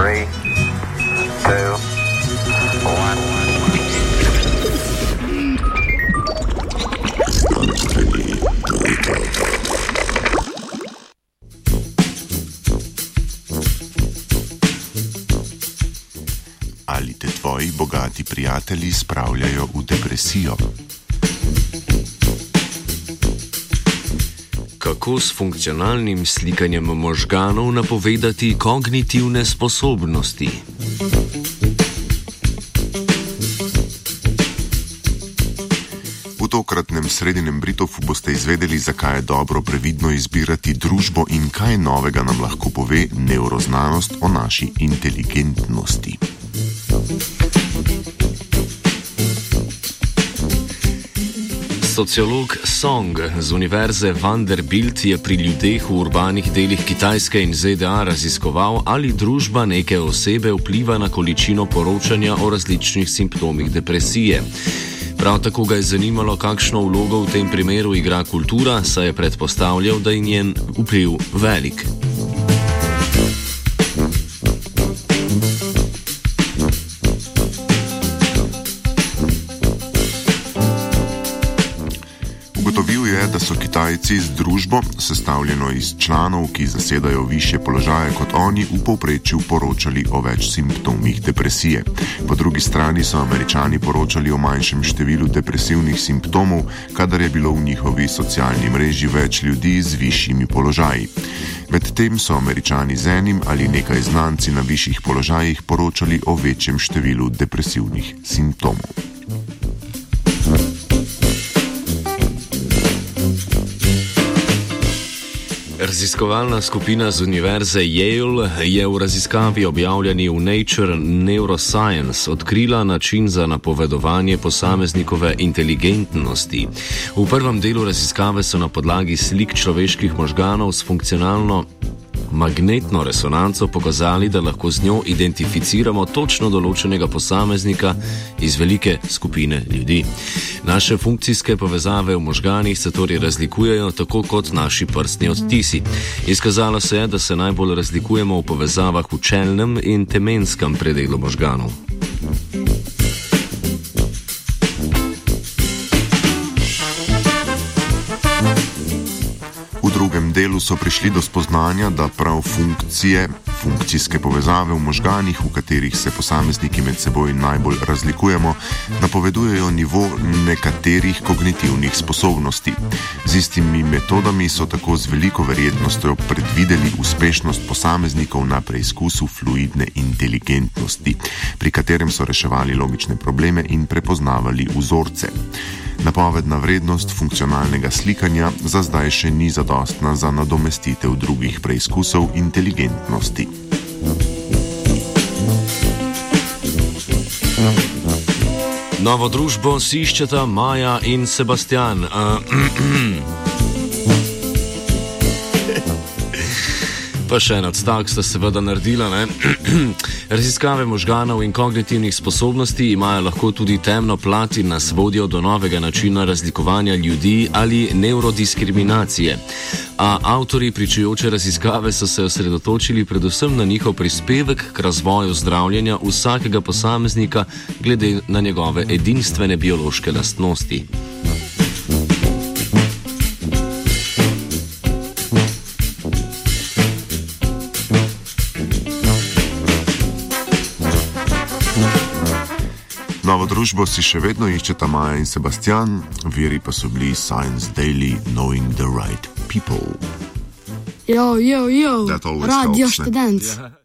Three, two, one. Ali te tvoji bogati prijatelji spravljajo v depresijo? Kako s funkcionalnim slikanjem možganov napovedati kognitivne sposobnosti? V tokratnem sredinem Britofu boste izvedeli, zakaj je dobro previdno izbirati družbo in kaj novega nam lahko pove neuroznanost o naši inteligentnosti. Sociolog Song z Univerze Vanderbilt je pri ljudeh v urbanih delih Kitajske in ZDA raziskoval, ali družba neke osebe vpliva na količino poročanja o različnih simptomih depresije. Prav tako ga je zanimalo, kakšno vlogo v tem primeru igra kultura, saj je predpostavljal, da je njen vpliv velik. Ugotovil je, da so Kitajci z družbo, sestavljeno iz članov, ki zasedajo više položaje kot oni, v povprečju poročali o več simptomih depresije. Po drugi strani so Američani poročali o manjšem številu depresivnih simptomov, kadar je bilo v njihovi socialni mreži več ljudi z višjimi položaji. Medtem so Američani z enim ali nekaj znanci na višjih položajih poročali o večjem številu depresivnih simptomov. Raziskovalna skupina z Univerze Yale je v raziskavi objavljeni v Nature Neuroscience odkrila način za napovedovanje posameznikove inteligentnosti. V prvem delu raziskave so na podlagi slik človeških možganov s funkcionalno magnetno resonanco pokazali, da lahko z njo identificiramo točno določenega posameznika iz velike skupine ljudi. Naše funkcijske povezave v možganih se torej razlikujejo tako kot naši prstni odtisi. Izkazalo se je, da se najbolj razlikujemo v povezavah v čelnem in temenskem predelu možganov. Drugem delu so prišli do spoznanja, da prav funkcije, funkcijske povezave v možganih, v katerih se posamezniki med seboj najbolj razlikujemo, napovedujejo nivo nekaterih kognitivnih sposobnosti. Z istimi metodami so tako z veliko verjetnostjo predvideli uspešnost posameznikov na preizkusu fluidne inteligentnosti, pri katerem so reševali logične probleme in prepoznavali vzorce. Napovedna vrednost funkcionalnega slikanja za zdaj še ni zadostna za nadomestitev drugih preizkusov inteligentnosti. Novo družbo si iščeta Maja in Sebastian. Uh, Pa še en odstavek sta seveda naredila. Ne? Raziskave možganov in kognitivnih sposobnosti imajo lahko tudi temno plat in nas vodijo do novega načina razlikovanja ljudi ali neurodiskriminacije. A avtori pričujoče raziskave so se osredotočili predvsem na njihov prispevek k razvoju zdravljenja vsakega posameznika glede na njegove edinstvene biološke lastnosti. Novo družbo si še vedno iščeta Maja in Sebastian, viri pa so bili Science Daily, Knowing the Right People. Jo, jo, jo, That always radio helps, študent.